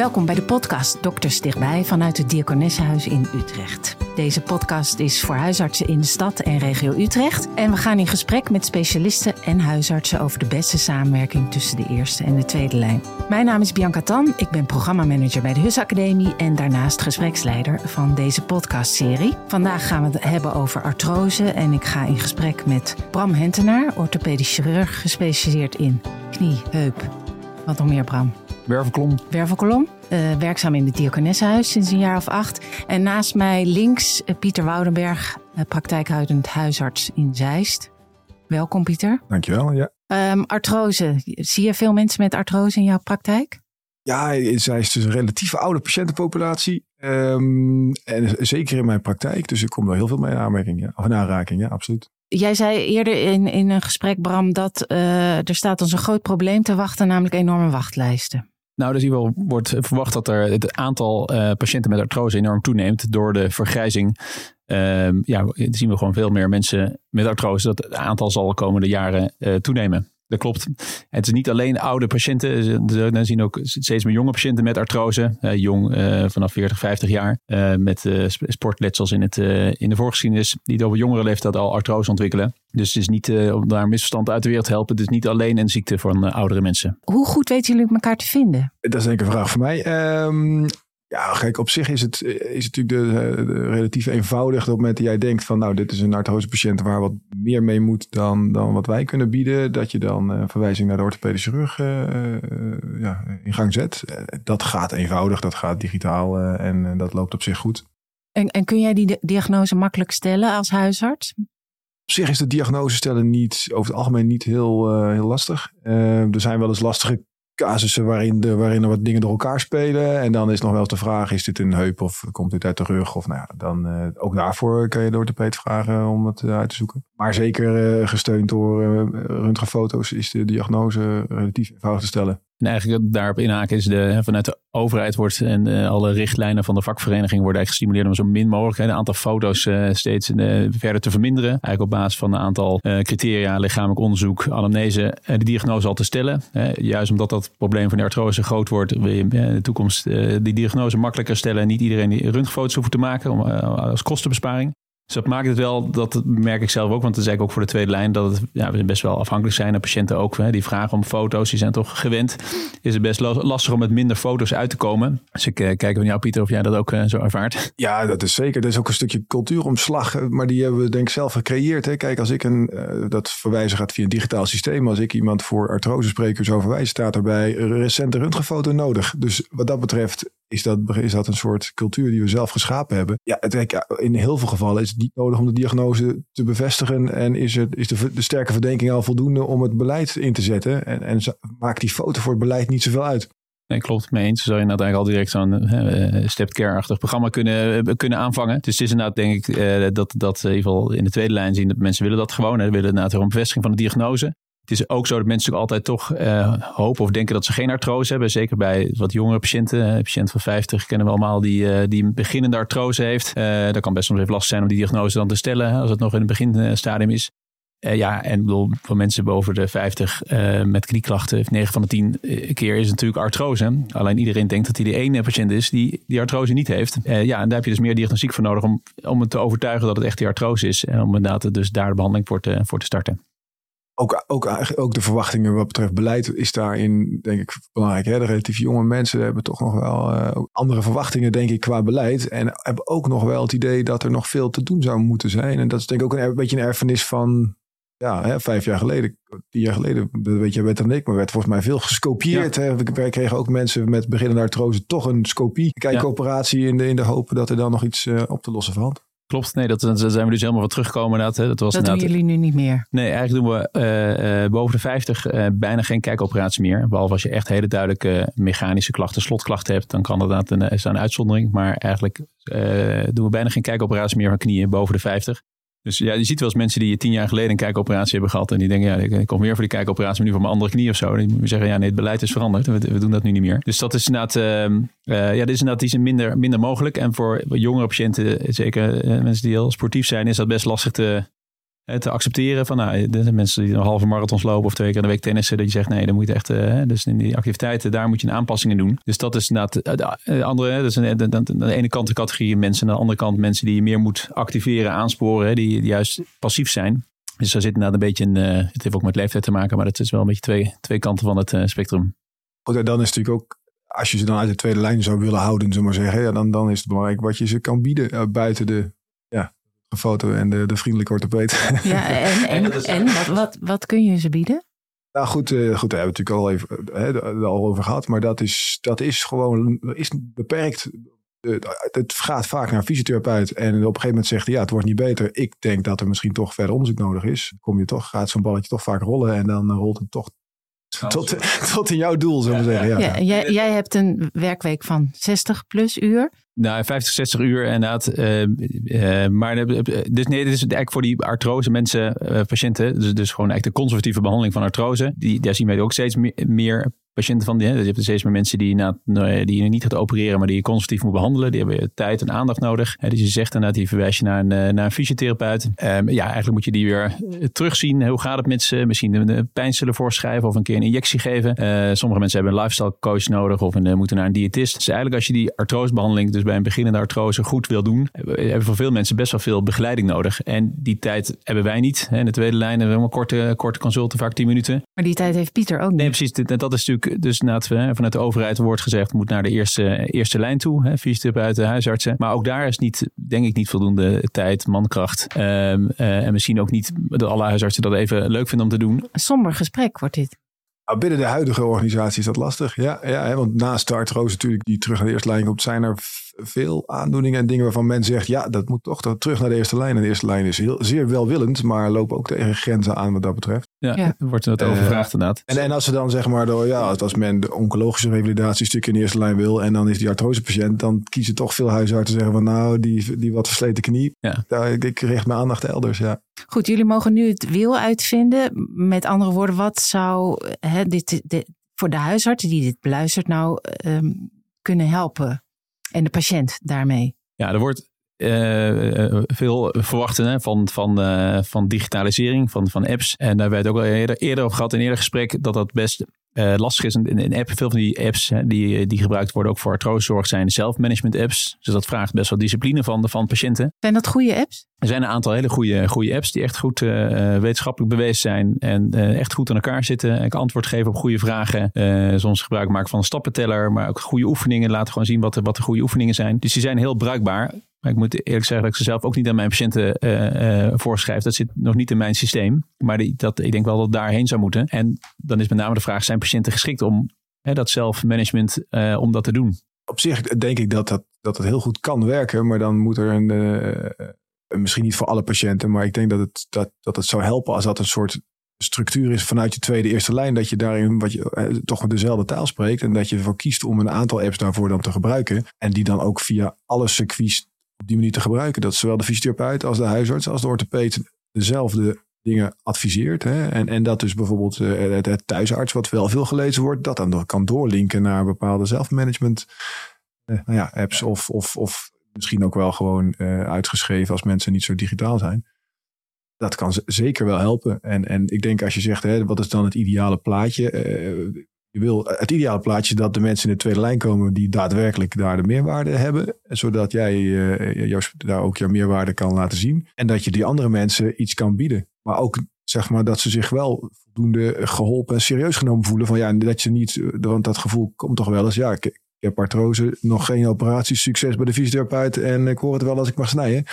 Welkom bij de podcast Dokters Dichtbij vanuit het Diakonessenhuis in Utrecht. Deze podcast is voor huisartsen in de stad en regio Utrecht. En we gaan in gesprek met specialisten en huisartsen over de beste samenwerking tussen de eerste en de tweede lijn. Mijn naam is Bianca Tan, ik ben programmamanager bij de HUS Academie en daarnaast gespreksleider van deze podcastserie. Vandaag gaan we het hebben over artrose en ik ga in gesprek met Bram Hentenaar, orthopedisch chirurg gespecialiseerd in knie, heup. Wat nog meer, Bram? Wervelkolom. Wervelkolom. Uh, werkzaam in het Diakonessenhuis sinds een jaar of acht. En naast mij links uh, Pieter Woudenberg, uh, praktijkhoudend huisarts in Zeist. Welkom Pieter. Dankjewel, ja. Um, artrose. Zie je veel mensen met artrose in jouw praktijk? Ja, Zeist is een relatief oude patiëntenpopulatie. Um, en zeker in mijn praktijk. Dus ik kom er heel veel mee in aanmerking. Ja. Of in aanraking, ja, absoluut. Jij zei eerder in, in een gesprek, Bram, dat er staat ons een groot probleem te wachten, namelijk enorme wachtlijsten. Nou, dus hier wordt verwacht dat er het aantal uh, patiënten met artrose enorm toeneemt door de vergrijzing. Uh, ja, zien we gewoon veel meer mensen met artrose. Dat het aantal zal de komende jaren uh, toenemen. Dat klopt. Het is niet alleen oude patiënten. We zien ook steeds meer jonge patiënten met artrose. Uh, jong, uh, vanaf 40, 50 jaar. Uh, met sportletsels in, het, in de voorgeschiedenis. Die over jongere leeftijd al artrose ontwikkelen. Dus het is niet, om daar een misverstand uit de wereld te helpen. Het is niet alleen een ziekte van oudere mensen. Hoe goed weten jullie elkaar te vinden? Dat is denk ik een vraag voor mij. Um, ja, kijk, op zich is het, is het natuurlijk de, de relatief eenvoudig. Op het moment dat jij denkt van nou, dit is een artrosepatiënt waar wat meer mee moet dan, dan wat wij kunnen bieden. Dat je dan een verwijzing naar de orthopedische chirurg uh, ja, in gang zet. Dat gaat eenvoudig, dat gaat digitaal uh, en dat loopt op zich goed. En, en kun jij die diagnose makkelijk stellen als huisarts? Op zich is de diagnose stellen niet, over het algemeen niet heel, heel lastig. er zijn wel eens lastige casussen waarin, de, waarin er wat dingen door elkaar spelen. En dan is nog wel eens de vraag, is dit een heup of komt dit uit de rug? Of nou ja, dan uh, ook daarvoor kan je de orthopeed vragen om het uh, uit te zoeken. Maar zeker uh, gesteund door röntgenfoto's is de diagnose relatief eenvoudig te stellen. En eigenlijk daarop inhaken is de, vanuit de overheid wordt en uh, alle richtlijnen van de vakvereniging worden eigenlijk gestimuleerd om zo min mogelijk een aantal foto's uh, steeds uh, verder te verminderen. Eigenlijk op basis van een aantal criteria, lichamelijk onderzoek, anamnese, de diagnose al te stellen. juist omdat dat probleem van de artrose groot wordt, wil je in de toekomst die diagnose makkelijker stellen en niet iedereen die röntgenfoto's hoeft te maken om, als kostenbesparing. Dus dat maakt het wel, dat merk ik zelf ook, want dat is eigenlijk ook voor de tweede lijn, dat het, ja, we best wel afhankelijk zijn. En patiënten ook, hè, die vragen om foto's, die zijn toch gewend. Is het best lastig om met minder foto's uit te komen. Dus ik uh, kijk van jou, Pieter, of jij dat ook uh, zo ervaart. Ja, dat is zeker. Dat is ook een stukje cultuuromslag, eh, maar die hebben we denk ik zelf gecreëerd. Hè. Kijk, als ik een, dat verwijzen gaat via een digitaal systeem. Als ik iemand voor artrose verwijzen, staat erbij recente röntgenfoto nodig. Dus wat dat betreft is dat, is dat een soort cultuur die we zelf geschapen hebben. Ja, het, in heel veel gevallen is het niet nodig om de diagnose te bevestigen. En is, het, is de, sterke verdenking al voldoende om het beleid in te zetten. En, en maakt die foto voor het beleid niet zoveel uit. Nee, klopt. Mee eens. Zou je inderdaad eigenlijk al direct zo'n uh, stepped care-achtig programma kunnen, uh, kunnen aanvangen. Dus het is inderdaad denk ik dat, dat in in de tweede lijn zien dat mensen willen dat gewoon. Hè. willen inderdaad een bevestiging van de diagnose. Het is ook zo dat mensen altijd toch uh, hopen of denken dat ze geen artrose hebben. Zeker bij wat jongere patiënten. Een patiënt van 50 kennen we allemaal die, uh, die een beginnende artrose heeft. Uh, dat kan best soms even lastig zijn om die diagnose dan te stellen als het nog in het beginstadium is. ja, en bedoel, voor mensen boven de 50 met knieklachten, 9 van de 10 keer is het natuurlijk artrose. Alleen iedereen denkt dat hij de ene patiënt is die die artrose niet heeft. ja, en daar heb je dus meer diagnostiek voor nodig om, om het te overtuigen dat het echt die artrose is. En om inderdaad dus daar de behandeling voor te, voor te starten ook, ook, ook de verwachtingen wat betreft beleid is daarin, denk ik, belangrijk. Hè? De relatief jonge mensen hebben toch nog wel uh, andere verwachtingen, denk ik, qua beleid. En hebben ook nog wel het idee dat er nog veel te doen zou moeten zijn. En dat is denk ik ook een, een beetje een erfenis van ja, hè, vijf jaar geleden, tien jaar geleden, weet je beter dan ik, maar werd volgens mij veel gescopieerd. Ja. Hè? Wij kregen ook mensen met beginnende artrose toch een scopie, kijkoperatie ja. in, de, in de hoop dat er dan nog iets uh, op te lossen valt. Klopt, nee, dat, dat zijn we dus helemaal wat teruggekomen. Inderdaad, hè. Dat, was dat doen jullie nu niet meer? Nee, eigenlijk doen we uh, uh, boven de 50 uh, bijna geen kijkoperatie meer. Behalve als je echt hele duidelijke mechanische klachten, slotklachten hebt, dan kan dat een, is een uitzondering. Maar eigenlijk doen we bijna geen kijkoperatie meer van knieën boven de 50. Dus ja, je ziet wel eens mensen die tien jaar geleden een kijkoperatie hebben gehad. En die denken, ja, ik kom weer voor die kijkoperatie, maar nu voor mijn andere knie of zo. Die zeggen, ja, nee, het beleid is veranderd. We, doen dat nu niet meer. Dus dat is inderdaad, uh, ja, dit is inderdaad die minder, minder mogelijk. En voor jongere patiënten, zeker uh, mensen die heel sportief zijn, is dat best lastig te, te accepteren van nou, zijn mensen die een halve marathons lopen of twee keer in de week tennissen. Dat je zegt nee, dan moet je echt, uh, dus in die activiteiten, daar moet je een aanpassing in doen. Dus dat is inderdaad de andere, dat is aan de, de, ene kant de categorie mensen. Aan de andere kant mensen die je meer moet activeren, aansporen, die, juist passief zijn. Dus daar zit inderdaad een beetje een, het heeft ook met leeftijd te maken, maar het is wel een beetje twee, twee kanten van het spectrum. Goed, dan is natuurlijk ook, als je ze dan uit de tweede lijn zou willen houden, zullen maar zeggen, ja, dan, dan is het belangrijk wat je ze kan bieden buiten de een foto en de, de vriendelijke orthopeet. Ja, en, en, en wat, wat, wat kun je ze bieden? Nou goed, uh, goed, daar hebben we natuurlijk al even hè, al over gehad. Maar dat is, dat is gewoon is beperkt. Het gaat vaak naar een fysiotherapeut. En op een gegeven moment zegt hij, ja, het wordt niet beter. Ik denk dat er misschien toch verder onderzoek nodig is. Kom je toch, gaat zo'n balletje toch vaak rollen. En dan rolt het toch tot, tot in jouw doel, zullen we zeggen. Ja. ja jij, jij hebt een werkweek van 60 plus uur. Nou, 50, 60 uur inderdaad. Uh, uh, maar dus nee, dit is eigenlijk voor die artrose mensen, uh, patiënten. Dus, dus gewoon eigenlijk de conservatieve behandeling van artrose. Die, daar zien wij ook steeds meer, meer patiënten van. Die, hè, dus je hebt steeds meer mensen die, na, die je niet gaat opereren, maar die je conservatief moet behandelen. Die hebben tijd en aandacht nodig. Hè, dus je zegt inderdaad, die verwijs je naar een, naar een fysiotherapeut. Um, ja, eigenlijk moet je die weer terugzien. Hoe gaat het met ze? Misschien een pijnstiller voorschrijven of een keer een injectie geven. sommige mensen hebben een lifestyle coach nodig of een, moeten naar een diëtist. Dus eigenlijk als je die artrosebehandeling dus bij een beginnende artrose goed wil doen, hebben voor veel mensen best wel veel begeleiding nodig. En die tijd hebben wij niet. In de tweede lijn hebben we een korte, korte consulten, vaak 10 minuten. Maar die tijd heeft Pieter ook niet. Nee, precies. Dat is natuurlijk, dus vanuit de overheid wordt gezegd, moet naar de eerste, eerste lijn toe. Fysiotherapeuten, huisartsen. Maar ook daar is niet, denk ik, niet voldoende tijd, mankracht. Um, uh, en misschien ook niet dat alle huisartsen dat even leuk vinden om te doen. Een somber gesprek wordt dit. Nou, binnen de huidige organisatie is dat lastig. Ja, ja hè, want naast artrose natuurlijk die terug naar de eerste lijn komt, zijn er veel aandoeningen en dingen waarvan men zegt, ja, dat moet toch terug naar de eerste lijn. En de eerste lijn is heel, zeer welwillend, maar lopen ook tegen grenzen aan wat dat betreft. Ja, ja. wordt het overvraagd uh, inderdaad. En, en als ze dan zeg maar, door, ja, als men de oncologische revalidatiestuk in de eerste lijn wil en dan is die artrosepatiënt, dan kiezen toch veel huisartsen zeggen van nou, die, die wat versleten knie, ja. daar, ik richt mijn aandacht elders, ja. Goed, jullie mogen nu het wiel uitvinden. Met andere woorden, wat zou hè, dit, dit, voor de huisarts die dit beluistert nou um, kunnen helpen? En de patiënt daarmee? Ja, er wordt uh, veel verwachten hè, van, van, uh, van digitalisering, van, van apps. En daar werd ook al eerder, eerder over gehad in eerder gesprek dat dat best uh, lastig is. Een, een app, veel van die apps hè, die, die gebruikt worden ook voor artrosezorg zijn zelfmanagement apps. Dus dat vraagt best wel discipline van, van patiënten. Zijn dat goede apps? Er zijn een aantal hele goede, goede apps die echt goed uh, wetenschappelijk bewezen zijn. En uh, echt goed aan elkaar zitten. En antwoord geven op goede vragen. soms gebruik maken van een stappenteller. Maar ook goede oefeningen. Laten gewoon zien wat de, wat de goede oefeningen zijn. Dus die zijn heel bruikbaar. Maar ik moet eerlijk zeggen dat ik ze zelf ook niet aan mijn patiënten uh, voorschrijf. Dat zit nog niet in mijn systeem. Maar die, dat, ik denk wel dat daarheen zou moeten. En dan is met name de vraag, zijn patiënten geschikt om hè, dat zelfmanagement, uh, om dat te doen? Op zich denk ik dat, dat, dat het heel goed kan werken. Maar dan moet er een, misschien niet voor alle patiënten. Maar ik denk dat het, dat, dat het zou helpen als dat een soort structuur is vanuit je tweede eerste lijn. Dat je daarin wat je, toch dezelfde taal spreekt. En dat je ervoor kiest om een aantal apps daarvoor dan te gebruiken. En die dan ook via alle circuits die manier te gebruiken. Dat zowel de fysiotherapeut als de huisarts als de orthopeet dezelfde dingen adviseert. Hè? En, en dat dus bijvoorbeeld uh, het, thuisarts, wat wel veel gelezen wordt, dat dan kan doorlinken naar bepaalde zelfmanagement uh, nou ja, apps of, of, of misschien ook wel gewoon uh, uitgeschreven als mensen niet zo digitaal zijn. Dat kan zeker wel helpen. En, en ik denk als je zegt, hè, wat is dan het ideale plaatje? Je wil het ideale plaatje dat de mensen in de tweede lijn komen die daadwerkelijk daar de meerwaarde hebben. Zodat jij uh, daar ook jouw meerwaarde kan laten zien. En dat je die andere mensen iets kan bieden. Maar ook zeg maar dat ze zich wel voldoende geholpen en serieus genomen voelen. Van ja, dat je niet, want dat gevoel komt toch wel eens. Ja, ik, ik heb artrose, nog geen operatie, succes bij de fysiotherapeut en ik hoor het wel als ik mag snijden.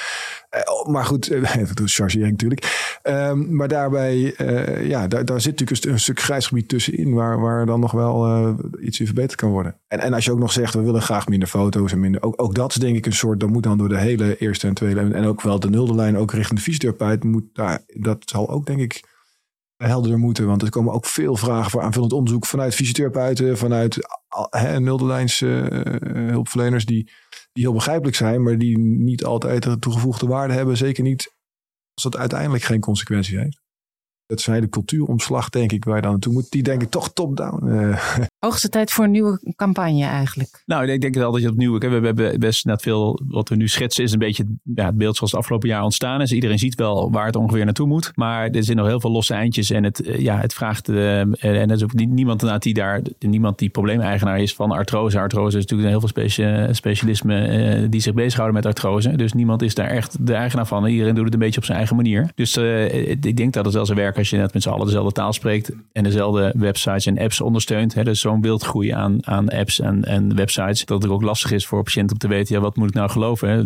Uh, maar goed, uh, dat chargering natuurlijk. Um, maar daarbij, uh, ja, daar, daar zit natuurlijk een, stuk grijs gebied tussenin waar, waar dan nog wel iets verbeterd kan worden. En, en als je ook nog zegt, we willen graag minder foto's en minder, ook, ook dat is denk ik een soort, dat moet dan door de hele eerste en tweede en ook wel de nulde lijn, ook richting de fysiotherapeut, moet daar, dat zal ook denk ik helderder moeten. Want er komen ook veel vragen voor aanvullend onderzoek vanuit fysiotherapeuten, vanuit nulderlijns uh, hulpverleners die, die heel begrijpelijk zijn, maar die niet altijd de toegevoegde waarde hebben. Zeker niet als dat uiteindelijk geen consequenties heeft. Dat is een hele cultuuromslag, denk ik, waar je dan naartoe moet. Die denk ik toch top-down. Uh. Hoogste tijd voor een nieuwe campagne eigenlijk. Nou, ik denk wel dat je opnieuw... We hebben best net veel... Wat we nu schetsen is een beetje ja, het beeld zoals het afgelopen jaar ontstaan is. Iedereen ziet wel waar het ongeveer naartoe moet. Maar er zitten nog heel veel losse eindjes. En het, eh, ja, het vraagt... Uh, en er is ook niemand die daar... Niemand die probleemeigenaar is van artrose. Artrose is natuurlijk heel veel specia specialismen uh, die zich bezighouden met artrose. Dus niemand is daar echt de eigenaar van. Iedereen doet het een beetje op zijn eigen manier. Dus ik denk dat het wel zijn werk als je net met z'n allen dezelfde taal spreekt en dezelfde websites en apps ondersteunt. Hè, dus zo'n wildgroei aan, aan apps en, en websites, dat het ook lastig is voor patiënten om te weten, ja, wat moet ik nou geloven? Hè?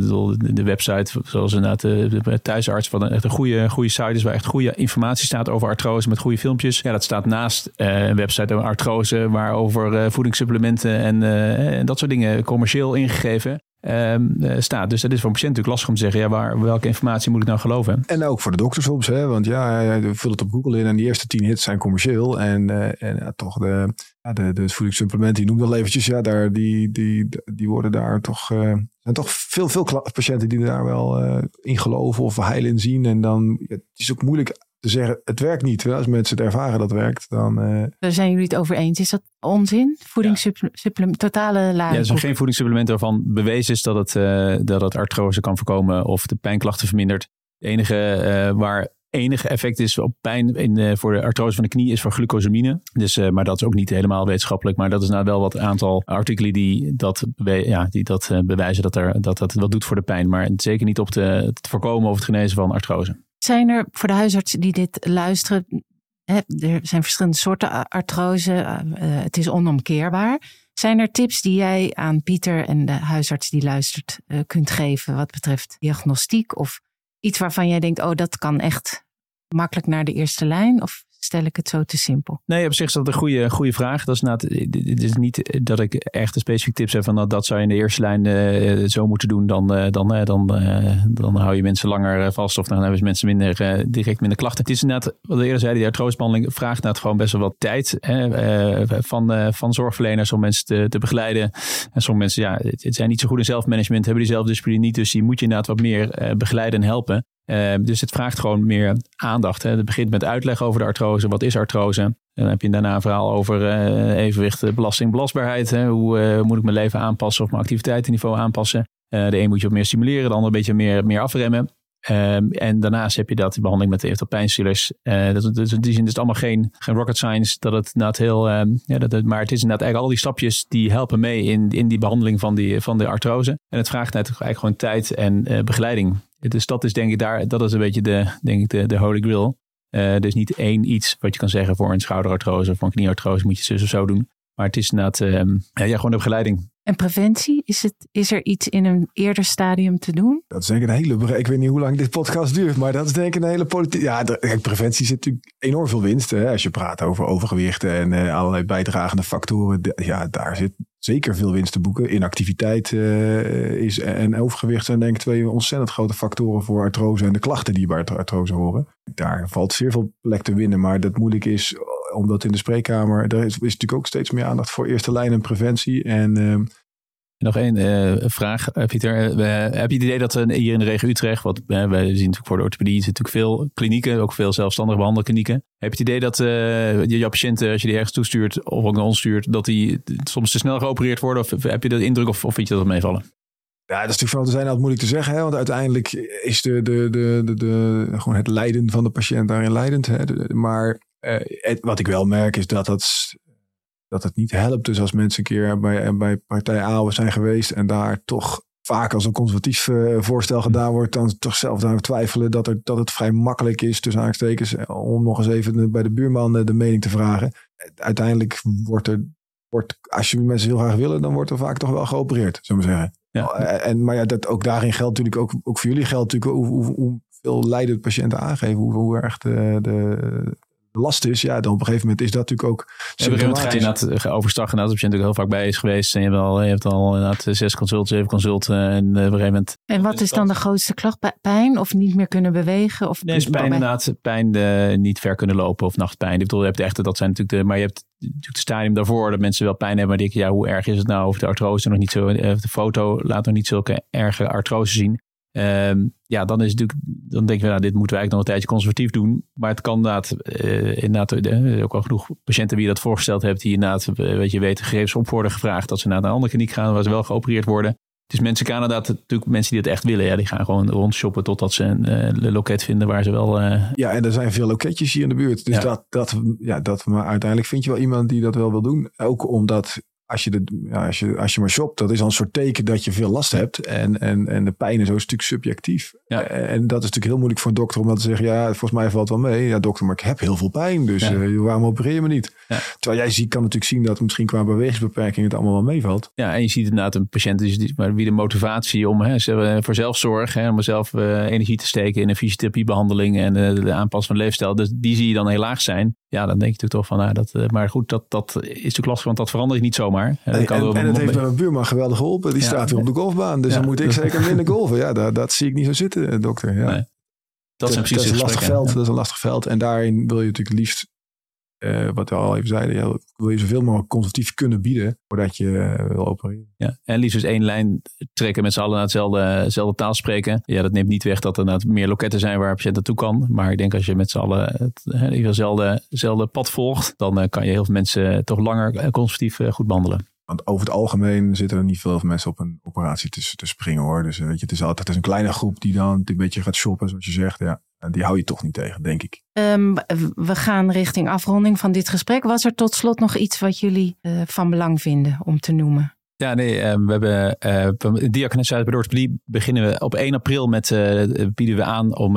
De, website, zoals inderdaad de, de thuisarts, wat een, echt een goede, goede site is, waar echt goede informatie staat over artrose met goede filmpjes. Ja, dat staat naast uh, een website over artrose, waar over uh, voedingssupplementen en, uh, en dat soort dingen commercieel ingegeven. Um, staat. Dus dat is voor een patiënt natuurlijk lastig om te zeggen, ja, waar, welke informatie moet ik nou geloven? En ook voor de dokter soms, hè? want ja, vul het op Google in en die eerste tien hits zijn commercieel. En, uh, en toch de, ja, de, de voedingssupplementen, die noemde al eventjes, ja, daar, die, die, die worden daar toch, uh, zijn toch veel, veel patiënten die daar wel in geloven of heil in zien. En dan, ja, het is ook moeilijk te zeggen, het werkt niet. Als mensen het ervaren dat werkt, dan... Uh... Daar zijn jullie het over eens. Is dat onzin? Voedingssupplement, totale laag? Ja, er zijn geen voedingssupplementen waarvan bewezen is dat het, uh, dat het artrose kan voorkomen of de pijnklachten vermindert. Het enige uh, waar enige effect is op pijn in, voor de artrose van de knie is voor glucosamine. Dus, maar dat is ook niet helemaal wetenschappelijk. Maar dat is nou wel wat aantal artikelen die dat, ja, die dat bewijzen dat, er, dat dat wat doet voor de pijn. Maar zeker niet op de, het voorkomen of het genezen van artrose. Zijn er voor de huisartsen die dit luisteren, hè, er zijn verschillende soorten artrose, uh, het is onomkeerbaar. Zijn er tips die jij aan Pieter en de huisarts die luistert uh, kunt geven wat betreft diagnostiek of iets waarvan jij denkt, oh dat kan echt makkelijk naar de eerste lijn? Of stel ik het zo te simpel? Nee, op zich is dat een goede, goede vraag. Dat is, nou, het is niet dat ik echt een specifiek tips heb van dat, dat zou je in de eerste lijn uh, zo moeten doen. Dan, uh, dan, uh, dan, dan hou je mensen langer vast of dan hebben ze mensen minder, direct minder klachten. Het is inderdaad, wat we eerder zeiden, die artrosebehandeling vraagt inderdaad gewoon best wel wat tijd hè, van, van zorgverleners om mensen te, te begeleiden. En sommige mensen ja, het zijn niet zo goed in zelfmanagement, hebben die zelfdiscipline niet. Dus die moet je inderdaad wat meer begeleiden en helpen. Uh, dus het vraagt gewoon meer aandacht. Hè. Het begint met uitleg over de artrose. Wat is artrose? En dan heb je daarna een verhaal over uh, evenwicht, belasting, belastbaarheid. Hè. Hoe uh, moet ik mijn leven aanpassen of mijn activiteitenniveau aanpassen? de een moet je wat meer stimuleren, de ander een beetje meer, meer afremmen. Um, en daarnaast heb je dat, die behandeling met eventueel pijnstillers. Uh, in die zin is het allemaal geen, geen rocket science. Dat het heel, um, ja, dat maar het is inderdaad eigenlijk al die stapjes die helpen mee in, in die behandeling van, die, van de artrose. En het vraagt eigenlijk gewoon tijd en begeleiding. Dus dat is denk ik daar, dat is een beetje de, denk ik de, de holy grail. Uh, is niet één iets wat je kan zeggen voor een schouderartrose of een knieartrose moet je zus of zo doen. Maar het is inderdaad ja, ja, gewoon de begeleiding. En preventie, is, het, is er iets in een eerder stadium te doen? Dat is denk ik een hele. Ik weet niet hoe lang dit podcast duurt, maar dat is denk ik een hele politiek. Ja, preventie zit natuurlijk enorm veel winst. Hè? Als je praat over overgewicht en uh, allerlei bijdragende factoren. Ja, daar zit zeker veel winst te boeken. Inactiviteit uh, is, en overgewicht zijn denk ik twee ontzettend grote factoren voor artrose en de klachten die bij artrose horen. Daar valt zeer veel plek te winnen, maar dat moeilijk is omdat in de spreekkamer, er is, is natuurlijk ook steeds meer aandacht voor eerste lijn en preventie. En uh, nog één uh, vraag, eh, Pieter. Uh, heb je het idee dat hier in de regio Utrecht, wat we zien natuurlijk voor de orthopedie, zitten natuurlijk veel klinieken, ook veel zelfstandige behandelklinieken. Heb je het idee dat jouw patiënten, als je die ergens toestuurt of ook naar ons stuurt, dat die soms te snel geopereerd worden? Of heb je de indruk of, of vind je dat meevallen? Ja, dat is natuurlijk vooral te zijn altijd moeilijk te zeggen. Hè? Want uiteindelijk is de, de, de, de, de, gewoon het lijden van de patiënt daarin leidend. Hè? maar uh, wat ik wel merk is dat het, dat het niet helpt. Dus als mensen een keer bij, bij partij A zijn geweest en daar toch vaak als een conservatief uh, voorstel gedaan wordt, dan toch zelf aan twijfelen dat, er, dat het vrij makkelijk is, tussen aanstekens, om nog eens even bij de buurman de, mening te vragen. Uiteindelijk wordt er, wordt, als je mensen heel graag willen, dan wordt er vaak toch wel geopereerd, zullen we zeggen. Ja. En, maar ja, dat, ook daarin geldt natuurlijk, ook, ook voor jullie geldt natuurlijk hoe, hoe, hoeveel lijden patiënten aangeven, hoe, hoe erg de, de, last is, ja, dan op een gegeven moment is dat natuurlijk ook. Ja, ga je inderdaad overstag dat je natuurlijk heel vaak bij is geweest. En je hebt al, je hebt al inderdaad zes consulten, zeven consulten. En uh, op een gegeven moment. En wat is dan de grootste klacht? Pijn of niet meer kunnen bewegen? Of nee, is pijn inderdaad. Pijn niet ver kunnen lopen of nachtpijn. Ik bedoel, je hebt echt, dat zijn natuurlijk de, maar je hebt natuurlijk het stadium daarvoor dat mensen wel pijn hebben. Maar denken, ja, hoe erg is het nou? Of de artrose nog niet zo, of de foto laat nog niet zulke erge artrose zien. Ehm, ja, dan is natuurlijk, dan denken we, nou, dit moeten we eigenlijk nog een tijdje conservatief doen. Maar het kan inderdaad, uh, inderdaad er is ook al genoeg patiënten wie je dat voorgesteld hebt, die inderdaad, weet je, weten, gegevens op worden gevraagd dat ze naar een andere kliniek gaan waar ze wel geopereerd worden. Dus mensen gaan inderdaad, natuurlijk mensen die het echt willen, ja, die gaan gewoon rondshoppen totdat ze een loket vinden waar ze wel. Ja, en er zijn veel loketjes hier in de buurt. Dus dat, dat, ja, dat, maar uiteindelijk vind je wel iemand die dat wel wil doen. Ook omdat als je, de, als, je, als je maar shopt, dat is al een soort teken dat je veel last hebt. En, en, en de pijn is ook een stuk subjectief. Ja. En dat is natuurlijk heel moeilijk voor een dokter om dat te zeggen. Ja, volgens mij valt wel mee. Ja, dokter, maar ik heb heel veel pijn. Dus ja. uh, waarom opereer je me niet? Ja. Terwijl jij ziet, kan natuurlijk zien dat misschien qua bewegingsbeperking het allemaal wel meevalt. Ja, en je ziet inderdaad een patiënt die, maar wie de motivatie om hè, voor zelfzorg, hè, om zelf uh, energie te steken in een fysiotherapiebehandeling en uh, de aanpas van leefstijl. Dus die zie je dan heel laag zijn. Ja, dan denk je natuurlijk toch van, nou, dat, maar goed, dat, dat is natuurlijk lastig, want dat verandert je niet zomaar. En, en, en, en het heeft mijn buurman geweldig geholpen. Die staat weer op de golfbaan. Dus dan moet ik zeker minder golven. Ja, dat, dat zie ik niet zo zitten, dokter. Ja. Nee. Dat, is, dat is een lastig veld. Dat is een lastig veld. En daarin wil je natuurlijk liefst, uh, wat we al even zeiden, wil je zoveel mogelijk conservatief kunnen bieden voordat je uh, wil opereren. Ja, en liefst dus één lijn trekken met z'n allen naar hetzelfde, taal spreken. Ja, dat neemt niet weg dat er meer loketten zijn waar een patiënt naartoe kan. Maar ik denk als je met z'n allen het, hetzelfde pad volgt, dan uh, kan je heel veel mensen toch langer conservatief goed behandelen. Want over het algemeen zitten er niet veel mensen op een operatie te, te springen hoor. Dus weet je, het is altijd een kleine groep die dan een beetje gaat shoppen, zoals je zegt. Ja, die hou je toch niet tegen, denk ik. Um, we gaan richting afronding van dit gesprek. Was er tot slot nog iets wat jullie uh, van belang vinden om te noemen? Ja, nee, uh, we hebben uh, uit orthopedie beginnen we op 1 april met, bieden we aan om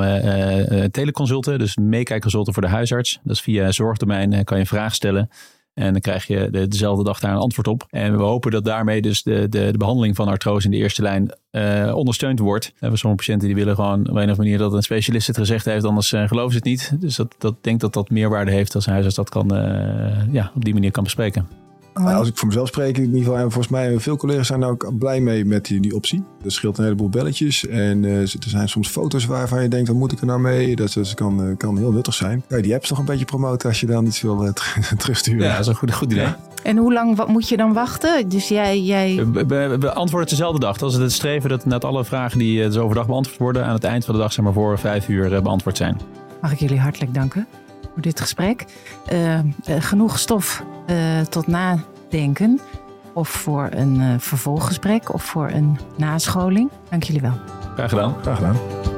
teleconsulten, dus meekijkconsulten voor de huisarts. Dat is via zorgdomein, kan je een vraag stellen. En dan krijg je de, dezelfde dag daar een antwoord op. En we hopen dat daarmee dus de, de, de behandeling van artrose in de eerste lijn uh, ondersteund wordt. We hebben sommige patiënten die willen gewoon op een of manier dat een specialist het gezegd heeft, anders uh, geloven ze het niet. Dus dat, dat denk dat dat meerwaarde heeft als een huisarts dat kan, ja, op die manier kan bespreken. Nou, als ik voor mezelf spreek, in ieder geval, en volgens mij veel collega's zijn er ook blij mee met die, die optie. Dat scheelt een heleboel belletjes. En uh, er zijn soms foto's waarvan je denkt, wat moet ik er nou mee? Dat, dat kan, uh, kan heel nuttig zijn. Kan je die apps nog een beetje promoten als je dan iets wil uh, terugsturen? Ja, dat is een goed, goed idee. Ja. En hoe lang wat moet je dan wachten? Dus jij... jij... We, we, we antwoorden dezelfde dag. Dat is het streven dat net alle vragen die dus overdag beantwoord worden... aan het eind van de dag, zeg maar voor vijf uur, beantwoord zijn. Mag ik jullie hartelijk danken voor dit gesprek. genoeg stof tot na denken. Of voor een uh, vervolggesprek of voor een nascholing. Dank jullie wel. Graag gedaan. Graag gedaan.